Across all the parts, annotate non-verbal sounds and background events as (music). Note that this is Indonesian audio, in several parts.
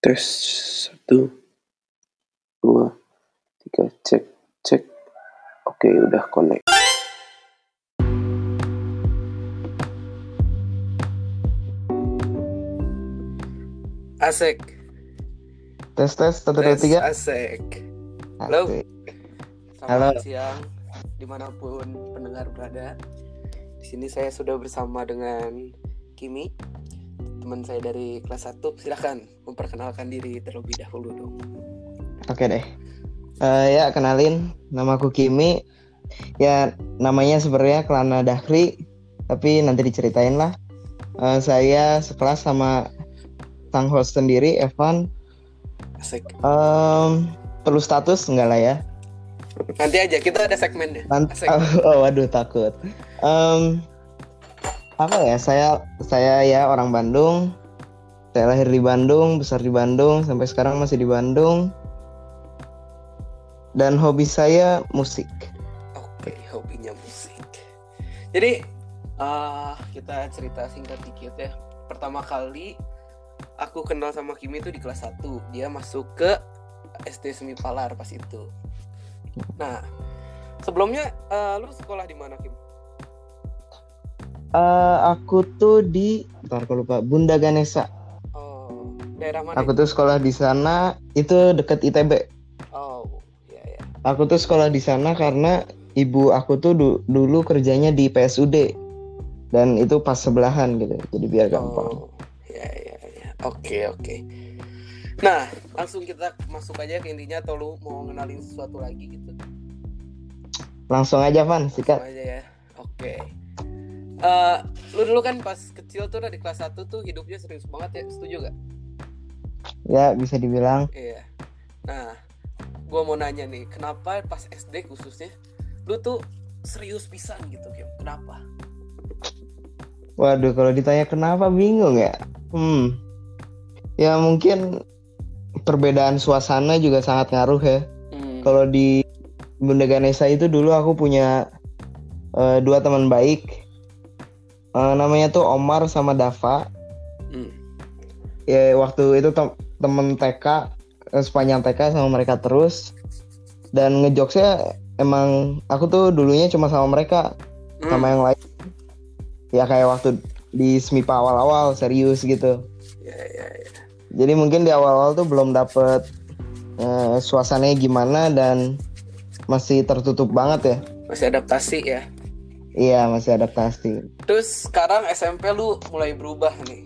Tes satu, dua, tiga, cek, cek. Oke, udah connect. Asik. Tes tes satu dua tiga. Asik. Halo. Selamat Halo. siang di mana pun pendengar berada. Di sini saya sudah bersama dengan Kimi, teman saya dari kelas 1. Silahkan memperkenalkan diri terlebih dahulu dong. Oke deh. Eh, ya kenalin, namaku Kimi. Ya namanya sebenarnya Kelana Dahri, tapi nanti diceritain lah. Eh, saya sekelas sama sang host sendiri, Evan. Asik. Em, perlu status enggak lah ya? Nanti aja kita ada segmennya. Nanti, Asik. (laughs) oh, waduh takut. Em, apa ya? Saya saya ya orang Bandung. Saya lahir di Bandung, besar di Bandung, sampai sekarang masih di Bandung. Dan hobi saya musik. Oke, hobinya musik. Jadi eh kita cerita singkat dikit ya. Pertama kali aku kenal sama Kimi itu di kelas 1. Dia masuk ke SD Semi Palar pas itu. Nah, sebelumnya eh, lu sekolah di mana Kim? Eh, aku tuh di, ntar aku lupa, Bunda Ganesa. Oh, daerah mana? Aku tuh sekolah di sana, itu deket ITB. Oh, ya ya. Aku tuh sekolah di sana karena ibu aku tuh du- dulu kerjanya di PSUD. Dan itu pas sebelahan gitu, jadi biar gampang. Oh, ya ya ya. Oke oke. Nah, langsung kita masuk aja ke intinya atau lu mau ngenalin sesuatu lagi gitu? Langsung aja Van, Langsung sikat. aja ya. Oke. Eh, lu dulu kan pas kecil tuh udah di kelas 1 tuh hidupnya serius banget ya, setuju gak? Ya bisa dibilang. Iya. Nah, gua mau nanya nih, kenapa pas SD khususnya lu tuh serius pisan gitu, Kim? Kenapa? Waduh, kalau ditanya kenapa bingung ya. Hmm. Ya mungkin perbedaan suasana juga sangat ngaruh ya. Hmm. Kalau di Bunda Ganesa itu dulu aku punya eh, dua teman baik. Eh, namanya tuh Omar sama Dava. Hmm. Ya waktu itu tem- temen TK eh, sepanjang TK sama mereka terus. Dan ngejokesnya emang aku tuh dulunya cuma sama mereka, Hmm. sama yang lain. Ya kayak waktu di SMIPA awal-awal serius gitu. Ya ya ya. Jadi mungkin di awal-awal tuh belum dapet eh, suasananya gimana dan masih tertutup banget ya. Masih adaptasi ya. Iya masih adaptasi. Terus sekarang SMP lu mulai berubah nih.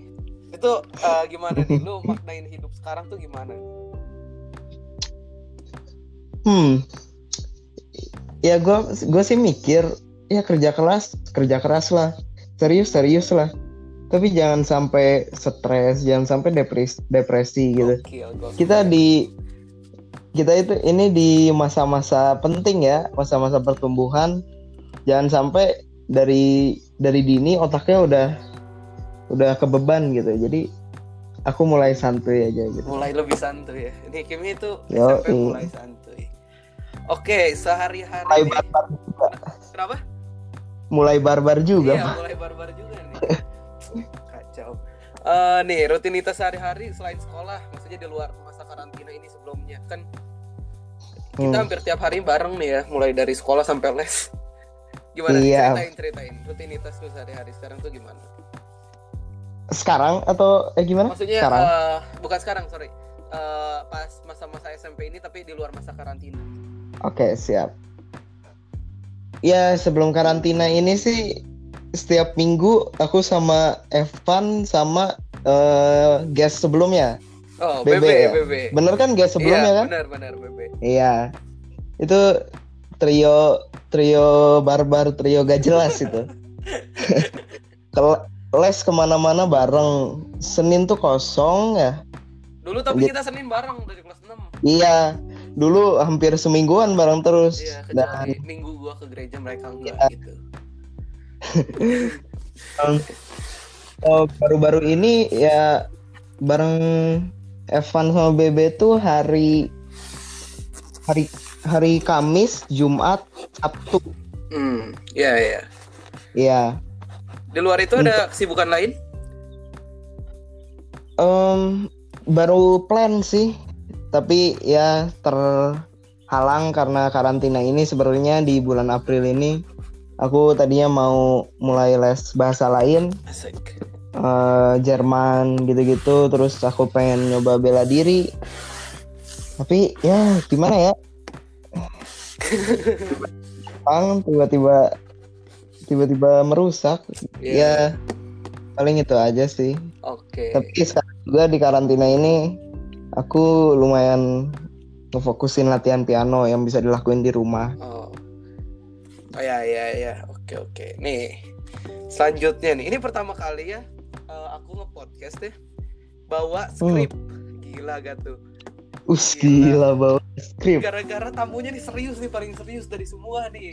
Itu eh, gimana nih? Lu (laughs) maknain hidup sekarang tuh gimana? Hmm. Ya gue gue sih mikir ya kerja keras kerja keras lah serius serius lah. Tapi jangan sampai stres, jangan sampai depresi depresi gitu. Gokil. Kita di kita itu ini di masa-masa penting ya, masa-masa pertumbuhan. Jangan sampai dari dari dini otaknya udah udah kebeban gitu. Jadi aku mulai santuy aja gitu. mulai lebih santuy ya. Ini Kimi itu Yo, SMP iya. mulai santuy. Oke, sehari-hari Mulai barbar juga. Kenapa? Mulai barbar juga. Iya, mulai barbar juga nih. Kacau. Eh nih, rutinitas sehari-hari selain sekolah, maksudnya di luar masa karantina ini sebelumnya kan kita Hmm. hampir tiap hari bareng nih ya, mulai dari sekolah sampai les. Gimana? Iya. Ceritain, ceritain. Rutinitas lu sehari-hari sekarang tuh gimana? Sekarang atau eh gimana? Maksudnya Sekarang. eh, bukan sekarang, sorry. Eh, pas masa-masa SMP ini tapi di luar masa karantina. Oke, siap. Ya, sebelum karantina ini sih setiap minggu aku sama Evan sama eh guest sebelumnya. Oh, BB BB, ya? BB. Bener kan guest sebelumnya iya, kan? benar, benar, BB. Iya. Itu trio trio barbar trio gak jelas itu. (laughs) Kel- les ke mana-mana bareng. Senin tuh kosong ya. Dulu tapi Iya. kita Senin bareng dari kelas 6. Iya. Dulu hampir semingguan bareng terus. Iya, Dan minggu gua ke gereja mereka enggak Iya. gitu. (laughs) Oh, baru-baru ini ya bareng Evan sama Bebe tuh hari hari hari Kamis, Jumat, Sabtu. Hmm, iya iya. Ya, Di luar itu ada kesibukan lain? Em, baru plan sih, tapi ya terhalang karena karantina ini sebenarnya di bulan April ini aku tadinya mau mulai les bahasa lain Asik. eh, Jerman gitu-gitu terus aku pengen nyoba bela diri tapi ya gimana ya Bang tiba-tiba tiba-tiba merusak Iya. ya paling itu aja sih Oke. tapi sekarang juga di karantina ini aku lumayan ngefokusin latihan piano yang bisa dilakuin di rumah Oh. Oh ya ya ya. Oke oke. Nih. Selanjutnya nih. Ini pertama kali ya eh, aku nge-podcast deh bawa skrip. Gila gak tuh? Us Gila. gila bawa skrip Gara-gara tamunya nih serius nih paling serius dari semua nih.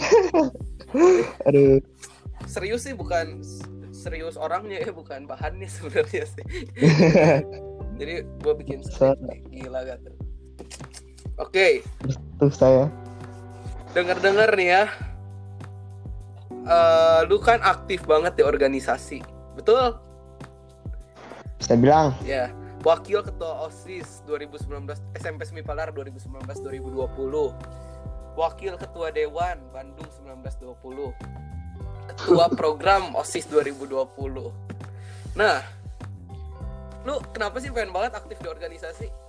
(laughs) aduh Serius sih bukan serius orangnya ya bukan bahannya sebenarnya sih. (laughs) Jadi gue bikin skrip. Gila gak tuh? Oke, tuh saya denger-denger nih ya. eh lu kan aktif banget di organisasi, betul? saya bilang Ya, wakil ketua OSIS 2019 SMP Semipalar 2019-2020. Wakil ketua Dewan Bandung 1920. Ketua (laughs) program OSIS 2020. Nah, lu kenapa sih pengen banget aktif di organisasi?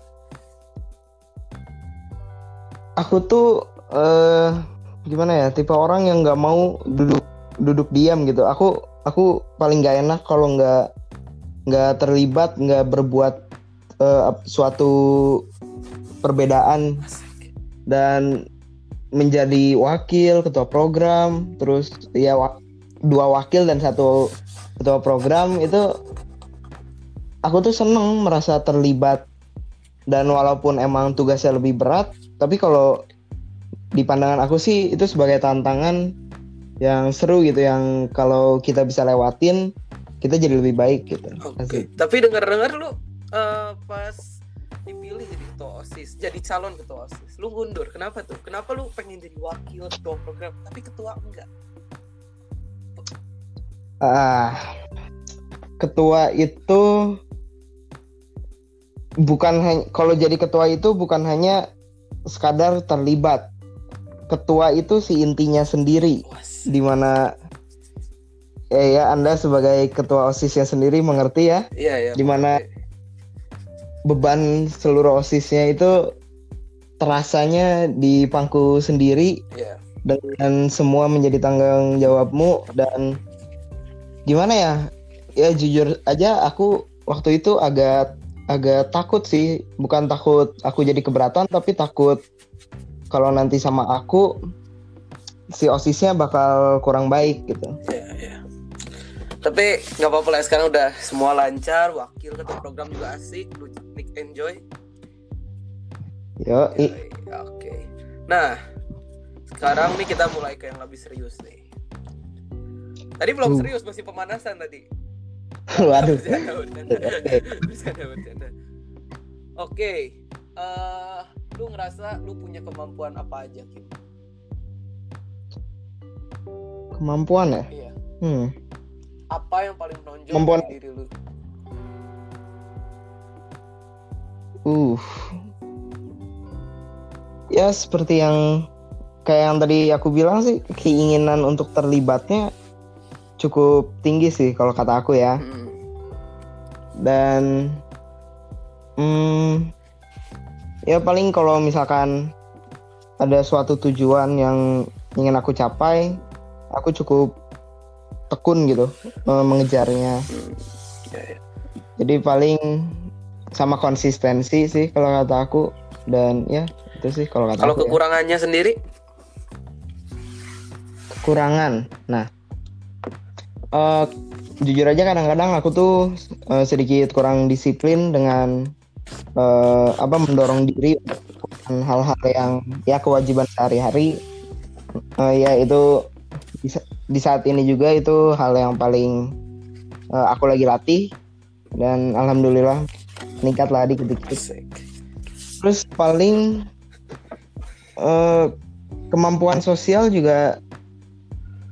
aku tuh eh gimana ya tipe orang yang nggak mau duduk duduk diam gitu aku aku paling gak enak kalau nggak nggak terlibat nggak berbuat ap- suatu perbedaan dan menjadi wakil ketua program terus ya wa- dua wakil dan satu ketua program itu aku tuh seneng merasa terlibat dan walaupun emang tugasnya lebih berat tapi kalau di pandangan aku sih itu sebagai tantangan yang seru gitu yang kalau kita bisa lewatin kita jadi lebih baik gitu Oke. Asik. Tapi dengar-dengar lu eh, pas dipilih jadi ketua OSIS, jadi calon ketua OSIS, lu mundur. Kenapa tuh? Kenapa lu pengen jadi wakil ketua program tapi ketua enggak? Ah, ketua itu bukan hanya kalau jadi ketua itu bukan hanya sekadar terlibat. Ketua itu si intinya sendiri Was. di mana ya ya Anda sebagai ketua OSISnya sendiri mengerti ya Iya ya. Di mana- beban seluruh OSISnya itu terasanya di pangku sendiri Iya. dengan semua menjadi tanggung jawabmu dan gimana ya ya jujur aja aku waktu itu agak agak takut sih bukan takut aku jadi keberatan tapi takut kalau nanti sama aku si osisnya bakal kurang baik gitu iya. Tapi nggak apa-apa lah sekarang udah semua lancar, wakil ketua program juga asik, lu nik enjoy. yo Oke. Nah, sekarang nih kita mulai ke yang lebih serius nih. Tadi belum Uh. serius, masih pemanasan tadi. (laughs) waduh Bercanda, (laughs) bercanda. Bercanda, bercanda. Oke, eh, lu ngerasa lu punya kemampuan apa aja, Kim? kemampuan ya Iya. hmm. Apa yang paling menonjol Kemampuan- dari diri lu? Uh. Ya seperti yang kayak yang tadi aku bilang sih keinginan untuk terlibatnya cukup tinggi sih kalau kata aku ya. Hmm. Dan hmm, ya paling kalau misalkan ada suatu tujuan yang ingin aku capai, aku cukup tekun gitu mengejarnya. Ya, ya. Jadi paling sama konsistensi sih kalau kata aku dan ya itu sih kalau kata Kalau aku ya. kekurangannya sendiri? kekurangan. Nah, eh, jujur aja kadang-kadang aku tuh eh, sedikit kurang disiplin dengan eh, apa mendorong diri hal-hal yang ya kewajiban sehari-hari. Eh, ya itu di, sa- di saat ini juga itu hal yang paling eh, aku lagi latih dan alhamdulillah meningkat lah dikit-dikit. Terus paling eh, kemampuan sosial juga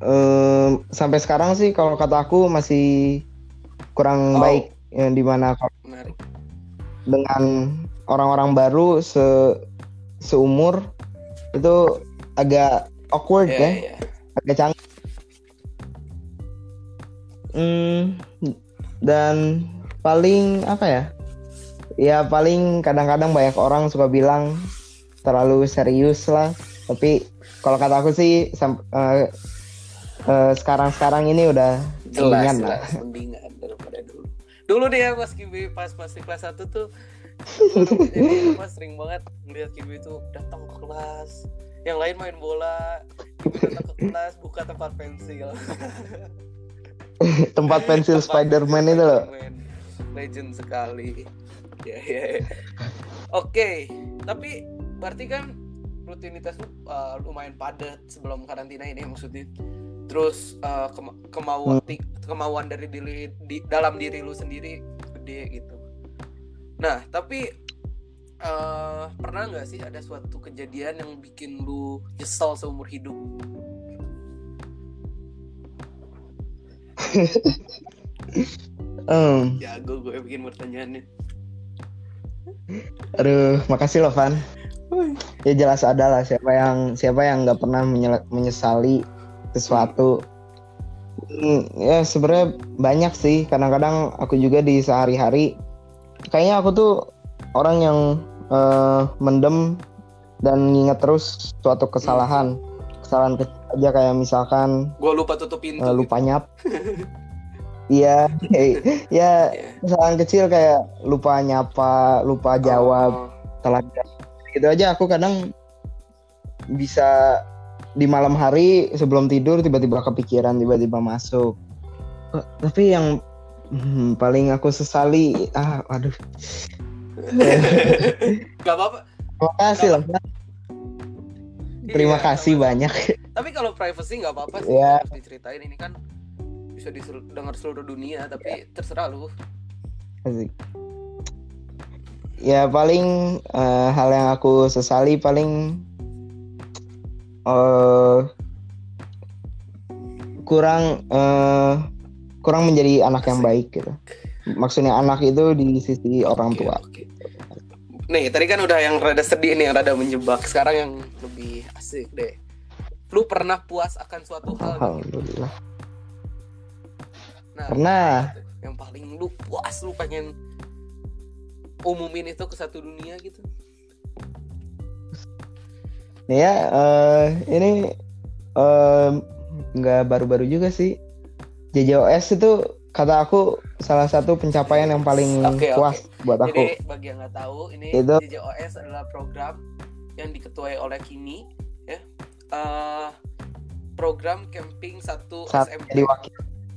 eh, sampai sekarang sih kalau kata aku masih kurang Oh. baik yang di mana Menarik. dengan orang-orang baru se seumur itu agak awkward Iya, ya, iya. agak canggung. Hmm, dan paling apa ya? Ya paling kadang-kadang banyak orang suka bilang terlalu serius lah. Tapi kalau kata aku sih sam- eh, eh, sekarang-sekarang ini udah jelas mendingan lah. jelas mendingan daripada dulu dulu deh ya pas Kibi pas pas di kelas 1 tuh (laughs) jadi pas sering banget ngeliat Kibi tuh datang ke kelas yang lain main bola Kibi datang ke kelas buka tempat pensil (laughs) (laughs) Tempat pensil Spider-Man itu loh. Legend sekali ya ya ya. oke tapi berarti kan rutinitas lu uh, lumayan padat sebelum karantina ini maksudnya terus uh, kema- kemauan Hmm. kemauan dari diri di dalam diri lu sendiri gede gitu nah tapi uh, pernah nggak sih ada suatu kejadian yang bikin lu nyesel seumur hidup Hmm, ya gue gue bikin pertanyaannya aduh, makasih loh Van. Ya jelas ada lah siapa yang siapa yang nggak pernah menyesali sesuatu. Hmm, ya sebenarnya banyak sih. Kadang-kadang aku juga di sehari-hari kayaknya aku tuh orang yang eh, mendem dan nginget terus suatu kesalahan. Kesalahan kecil aja kayak misalkan gue lupa tutup pintu eh, lupa nyap. (laughs) Iya, ya Iya. kesalahan kecil kayak lupa nyapa, lupa jawab, Oh, telat gitu aja. Aku kadang bisa di malam hari sebelum tidur tiba-tiba kepikiran tiba-tiba masuk. Eh, tapi yang hmm, paling aku sesali ah aduh. (laughs) Gak apa-apa. Terima kasih loh Mas. terima Iya, kasih banyak Tapi kalau privacy nggak apa-apa sih, Ya. harus diceritain ini kan bisa didengar seluruh dunia, tapi terserah lu. Asik. ya paling eh, hal yang aku sesali paling eh kurang eh, kurang menjadi anak yang baik gitu maksudnya anak itu di sisi orang Oke, tua oke. Nih, tadi kan udah yang rada sedih nih, yang rada menjebak. Sekarang yang lebih asik deh. Lu pernah puas akan suatu hal? nggak? alhamdulillah Nah, pernah yang paling lu puas, lu pengen umumin itu ke satu dunia gitu. Nih ya eh, ini nggak baru-baru juga sih JJOS itu kata aku salah satu pencapaian yang paling oke. puas buat aku Jadi bagi yang nggak tahu, ini Itu- JJOS adalah program yang diketuai oleh Kimi, ya. Eh, program camping satu saat SMP wakil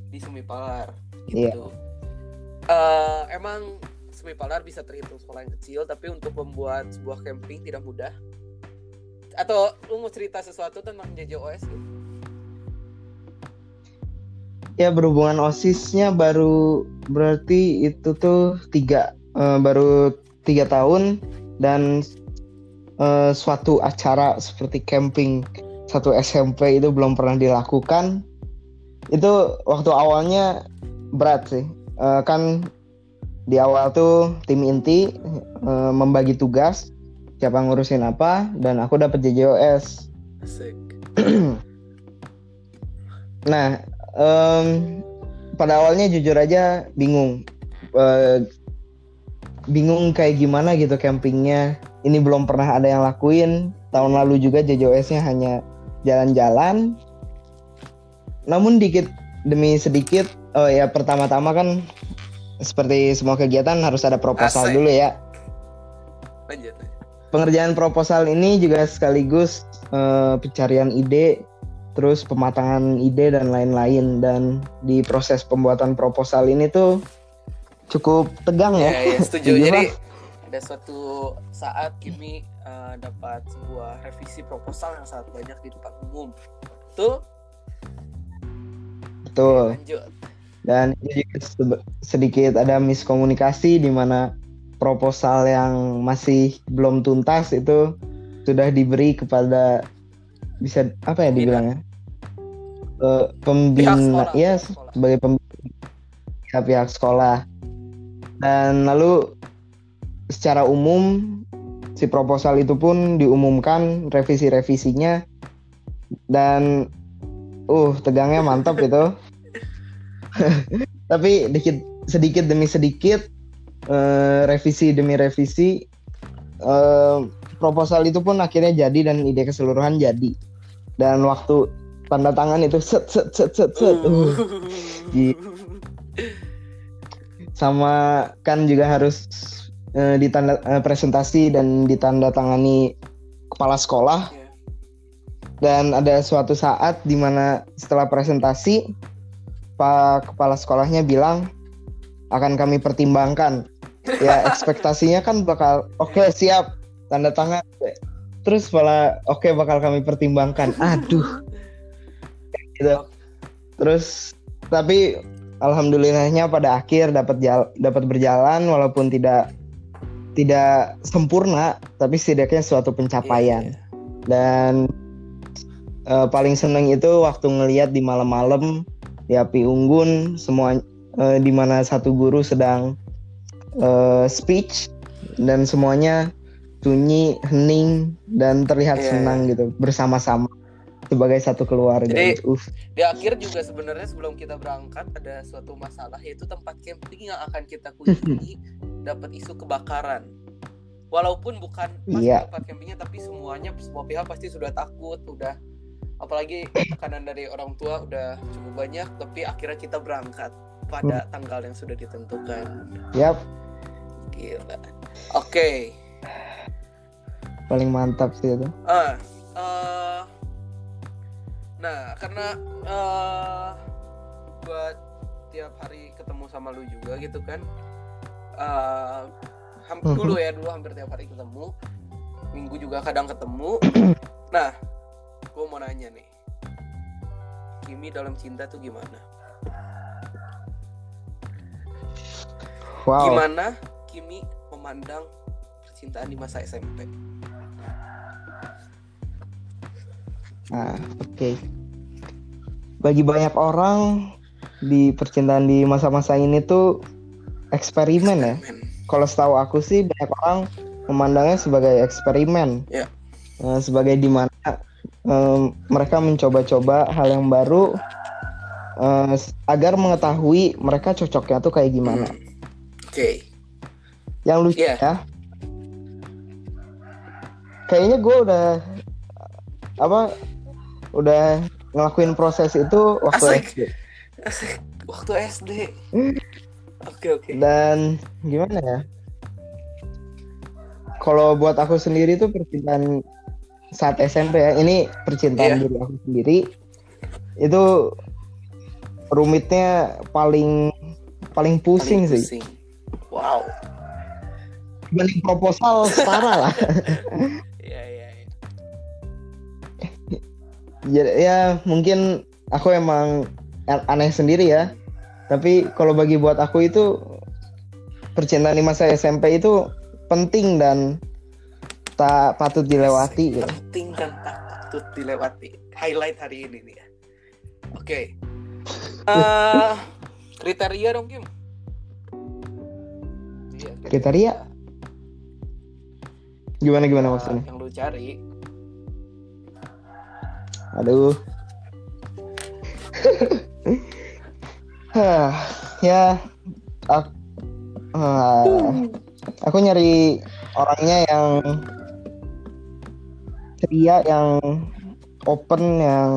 di Sumipalar, Iya. gitu. Eh, emang Sumipalar bisa terhitung sekolah yang kecil, tapi untuk membuat sebuah camping tidak mudah. Atau lu mau cerita sesuatu tentang JJOS? gitu? ya berhubungan osisnya baru berarti itu tuh tiga eh, baru tiga tahun dan eh, suatu acara seperti camping satu SMP itu belum pernah dilakukan itu waktu awalnya berat sih Eh, kan di awal tuh tim inti eh, membagi tugas siapa ngurusin apa dan aku dapat JJOS Asik. (clears throat) Nah, em, pada awalnya jujur aja bingung, Eh, bingung kayak gimana gitu campingnya. Ini belum pernah ada yang lakuin. Tahun lalu juga JJOS-nya hanya jalan-jalan. Namun dikit demi sedikit, oh ya pertama-tama kan seperti semua kegiatan harus ada proposal Asik. dulu ya. Lanjut. lanjut. Pengerjaan proposal ini juga sekaligus eh, pencarian ide, terus pematangan ide dan lain-lain. Dan di proses pembuatan proposal ini tuh cukup tegang ya. Ya, ya, setuju. (laughs) Jadi. Ada suatu saat Kimi uh, dapat sebuah revisi proposal yang sangat banyak di depan umum. Tuh, betul. lanjut. Dan sedikit ada miskomunikasi di mana proposal yang masih belum tuntas itu sudah diberi kepada bisa apa ya dibilangnya Eh, Pihak pembina ya sebagai pembina pihak sekolah dan lalu secara umum si proposal itu pun diumumkan revisi-revisinya dan uh tegangnya mantap (laughs) gitu (laughs) tapi dikit sedikit demi sedikit eh, revisi demi revisi eh, proposal itu pun akhirnya jadi dan ide keseluruhan jadi. Dan waktu tanda tangan itu set set set set set. Uh, Gi- (laughs) sama kan juga harus eh, ditanda eh, presentasi dan ditandatangani kepala sekolah. Iya. dan ada suatu saat di mana setelah presentasi pak kepala sekolahnya bilang akan kami pertimbangkan. Ya (laughs) ekspektasinya kan bakal oke siap tanda tangan. Terus malah oke bakal kami pertimbangkan. Aduh. Gitu. Terus tapi alhamdulillahnya pada akhir dapat dapat berjalan walaupun tidak tidak sempurna tapi setidaknya suatu pencapaian. Iya, dan eh, paling seneng itu waktu ngelihat di malam-malam di api unggun semua eh, di mana satu guru sedang eh, speech dan semuanya sunyi hening dan terlihat Iya, senang gitu bersama-sama sebagai satu keluarga Jadi-. Uff. Di akhir juga sebenarnya sebelum kita berangkat ada suatu masalah yaitu tempat camping yang akan kita kunjungi (laughs) dapat isu kebakaran. Walaupun bukan Iya. tempat campingnya tapi semuanya semua pihak pasti sudah takut, udah apalagi tekanan dari orang tua udah cukup banyak tapi akhirnya kita berangkat pada tanggal yang sudah ditentukan. Yap, Gila. Oke. paling mantap sih itu. Ah, eh, nah karena eh buat tiap hari ketemu sama lu juga gitu kan. eh ham- Mhm. dulu ya dulu hampir tiap hari ketemu. Minggu juga kadang ketemu. (coughs) nah, gue mau nanya nih. Kimi dalam cinta tuh gimana? Wow. Gimana Kimi memandang percintaan di masa SMP? Nah, oke. Bagi banyak orang di percintaan di masa-masa ini tuh eksperimen ya. Men. Kalau setahu aku sih banyak orang memandangnya sebagai eksperimen. Ya. Eh, sebagai di mana em, mereka mencoba-coba hal yang baru eh, s- agar mengetahui mereka cocoknya tuh kayak gimana. Hmm. Oke. Yang lucu Iya. ya. Kayaknya gue udah apa udah ngelakuin proses itu waktu Asik. SD. Asik. Waktu SD. Oke oke. Dan gimana ya? Kalau buat aku sendiri tuh percintaan saat SMP ya, ini percintaan Iya. diri aku sendiri itu rumitnya paling paling pusing Paling sih. pusing. Wow. Dibanding proposal setara lah. (laughs) ya, ya mungkin aku emang aneh sendiri ya. Tapi kalau bagi buat aku itu percintaan di masa SMP itu penting dan tak patut dilewati gitu. Penting dan tak patut dilewati. Highlight hari ini nih ya. Oke. Eh, kriteria dong Kim. Iya. Kriteria gimana gimana maksudnya? Yang lu cari. Aduh. Hah, ya aku, aku nyari orangnya yang ceria, yang open, yang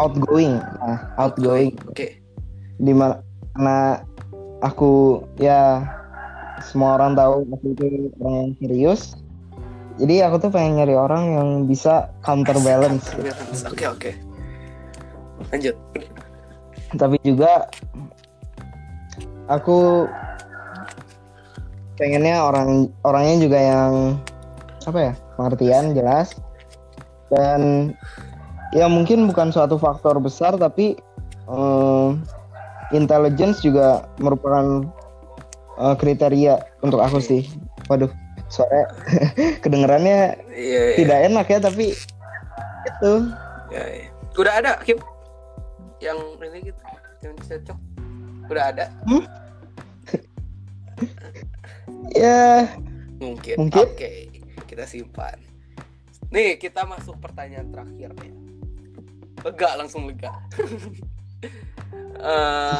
outgoing. Nah, outgoing. Oke. Di mana karena aku ya semua orang tahu aku itu orang yang serius. Jadi aku tuh pengen nyari orang yang bisa counterbalance. Oke oke. Lanjut. tapi juga aku pengennya orang orangnya juga yang apa ya pengertian jelas dan ya mungkin bukan suatu faktor besar tapi eh, intelligence juga merupakan eh, kriteria untuk aku sih waduh suara (laughs) kedengerannya Iya. iya. tidak enak ya tapi itu Ya, ya. Udah ada Kim? Yang ini gitu, yang cocok. Udah ada. (laughs) ya Mungkin. Mungkin. Oke, kita simpan. Nih, kita masuk pertanyaan terakhir ya. Lega langsung lega. (laughs) Eh,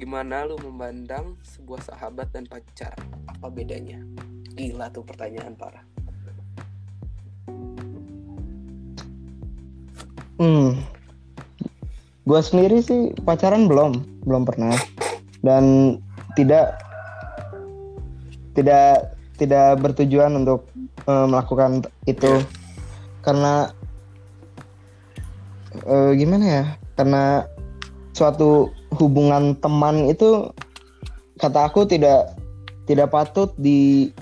gimana lu memandang sebuah sahabat dan pacar? Apa bedanya? Gila tuh pertanyaan parah. Hmm. Gua sendiri sih pacaran belum, belum pernah. Dan tidak tidak tidak bertujuan untuk eh, melakukan itu karena eh, gimana ya? Karena suatu hubungan teman itu kata aku tidak tidak patut di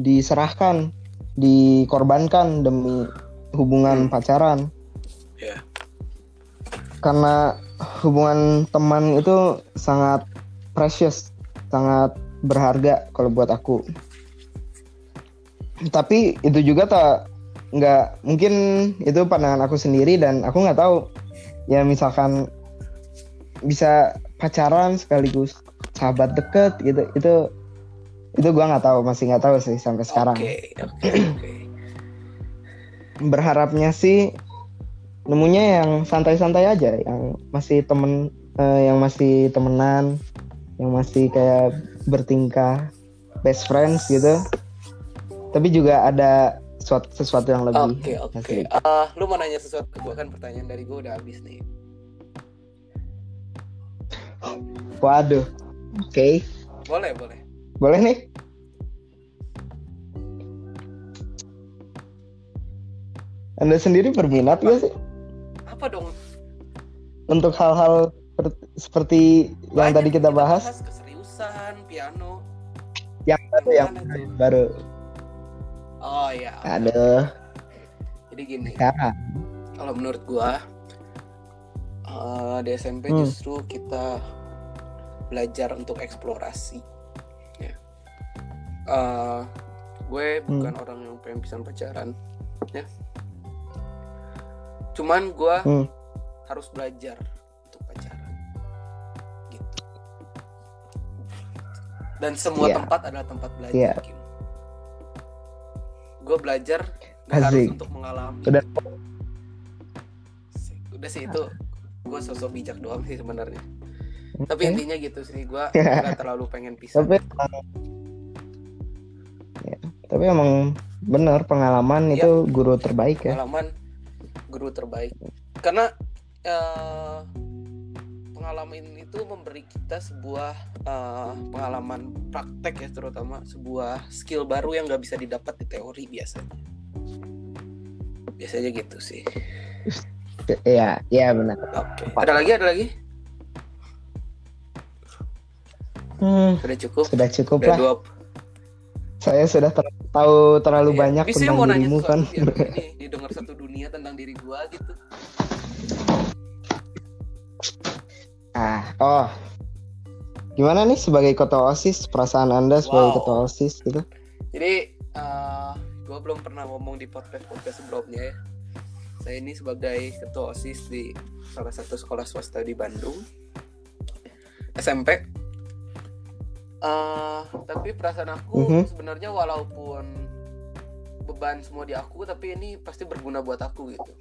diserahkan, dikorbankan demi hubungan pacaran Ya. karena hubungan teman itu sangat precious, sangat berharga kalau buat aku. Tapi itu juga tak nggak mungkin itu pandangan aku sendiri dan aku nggak tahu ya misalkan bisa pacaran sekaligus sahabat deket gitu itu itu gua nggak tahu masih nggak tahu sih sampai sekarang Oke, oke, oke. berharapnya sih nemunya yang santai-santai aja yang masih temen eh, yang masih temenan yang masih kayak bertingkah best friends gitu tapi juga ada sesuatu, sesuatu yang lebih Oke, oke. asik. Eh, lu mau nanya sesuatu ke gua kan pertanyaan dari gua udah habis nih. waduh oke Boleh, boleh. Boleh nih anda sendiri berminat gak sih Apa dong? untuk hal-hal per- seperti yang Banyak tadi kita bahas keseriusan, piano. yang baru yang tuh? baru Oh ya. aduh Jadi gini, sekarang kalau menurut gua eh, di SMP Hmm. justru kita belajar untuk eksplorasi. Eh, gue bukan orang yang pengen pisan pacaran, ya. Cuman gua Hmm. harus belajar untuk pacaran. Gitu. Dan semua Iya. tempat adalah tempat belajar. Kim. Gue belajar harus untuk mengalami. Udah. Udah sih itu gue sosok bijak doang sih sebenarnya. Tapi Oke. intinya gitu sih gue (laughs) nggak terlalu pengen pisah. tapi tapi emang benar pengalaman Iya. itu guru terbaik ya Pengalaman guru terbaik. Karena eh, pengalaman itu memberi kita sebuah eh, pengalaman praktek ya terutama sebuah skill baru yang nggak bisa didapat di teori biasanya. Biasanya gitu sih. Iya, iya benar. Oke. Ada lagi? Ada lagi? Hmm, Sudah cukup? sudah cukup Udah lah. Saya sudah ter- tahu terlalu Iya. banyak Bisa tentang mau nanya dirimu kan. ini (laughs) didengar satu dunia tentang diri gua gitu. ah, oh. Gimana nih sebagai ketua OSIS perasaan Anda sebagai Wow. ketua OSIS gitu? Jadi eh gue belum pernah ngomong di podcast podcast sebelumnya ya. Saya ini sebagai ketua osis di salah satu sekolah swasta di Bandung, SMP. Eh tapi perasaan aku Mhm. sebenarnya walaupun beban semua di aku, tapi ini pasti berguna buat aku gitu.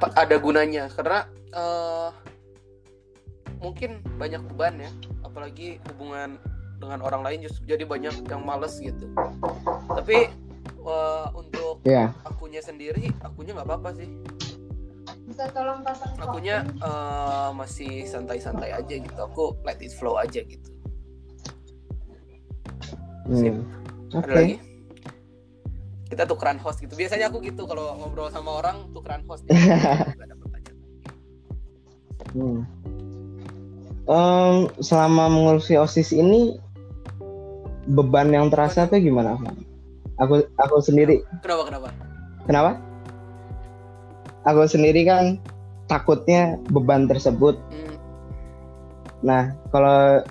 Pa- Ada gunanya karena eh mungkin banyak beban ya, apalagi hubungan dengan orang lain justru jadi banyak yang males gitu tapi eh, untuk Iya. akunya sendiri akunya nggak apa-apa sih Bisa tolong pasang akunya eh, masih santai-santai aja gitu aku let it flow aja gitu Hmm. ada Oke. lagi kita tukeran host gitu biasanya aku gitu kalau ngobrol sama orang tukeran host (laughs) gitu. Hmm. Em, selama mengurusi OSIS ini beban yang terasa tuh gimana? Aku aku sendiri kenapa kenapa Kenapa? Aku sendiri kan takutnya beban tersebut. Hmm, Nah, kalau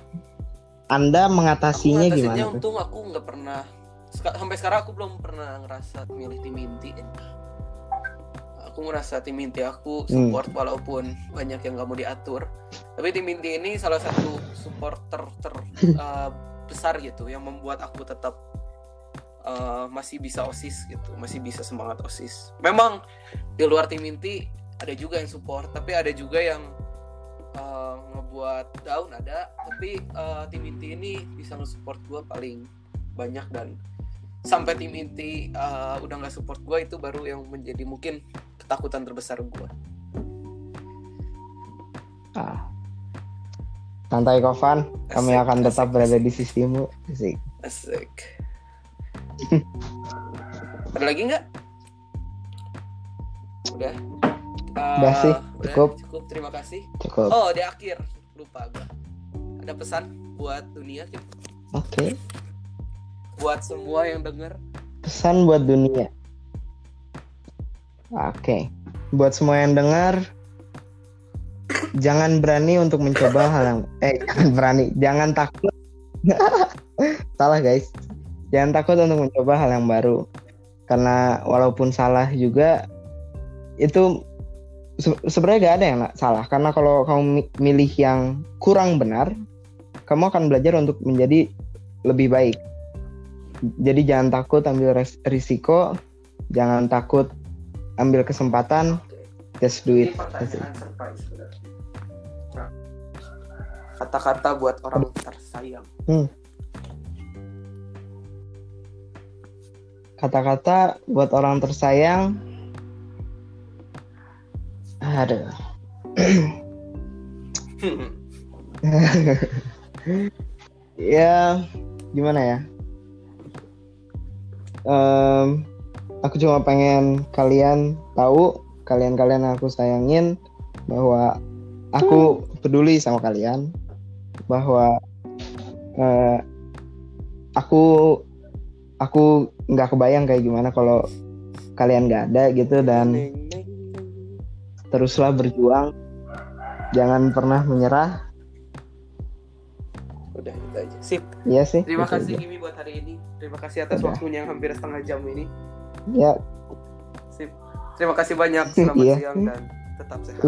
Anda aku mengatasinya ngatasinnya gimana tuh? untung aku nggak pernah sampai sekarang aku belum pernah ngerasa milih tim inti aku ngerasa tim inti aku Hmm. support walaupun banyak yang nggak mau diatur tapi tim inti ini salah satu supporter ter (laughs) eh, besar gitu yang membuat aku tetap eh, masih bisa osis gitu masih bisa semangat osis memang di luar tim inti ada juga yang support tapi ada juga yang ngebuat down ada tapi eh, tim inti ini bisa nge-support gue paling banyak dan sampai tim inti eh, udah nggak support gue itu baru yang menjadi mungkin ketakutan terbesar gue Ah. Santai Kovan, kami Asik, akan tetap asik, berada asik. di sisimu. Asik. Asik. (laughs) Ada lagi nggak? Udah. Eh, Udah sih, cukup. Cukup. Terima kasih. Cukup. Oh, di akhir lupa gua. Ada pesan buat dunia, Kim? Oke. buat semua yang denger. Pesan buat dunia. Oke. Buat semua yang dengar, jangan berani untuk mencoba hal yang eh jangan berani, jangan takut. (laughs) salah guys. Jangan takut untuk mencoba hal yang baru. Karena walaupun salah juga itu se- sebenarnya gak ada yang salah karena kalau kamu mi- milih yang kurang benar, kamu akan belajar untuk menjadi lebih baik. Jadi jangan takut ambil res- risiko, jangan takut ambil kesempatan, just do it. Kata-kata buat orang tersayang. Kata-kata buat orang tersayang. Aduh. (laughs) ya gimana ya Em, aku cuma pengen kalian tahu kalian-kalian yang aku sayangin bahwa aku peduli sama kalian bahwa eh, aku aku nggak kebayang kayak gimana kalau kalian nggak ada gitu dan. Teruslah berjuang jangan pernah menyerah Udah itu aja. Sip. Iya sih Terima kasih aja. Kimi buat hari ini. Terima kasih atas Udah. waktunya yang hampir setengah jam ini. ya Sip. Terima kasih banyak. (laughs) Selamat Iya. siang dan tetap sehat.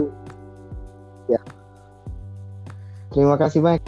terima kasih banyak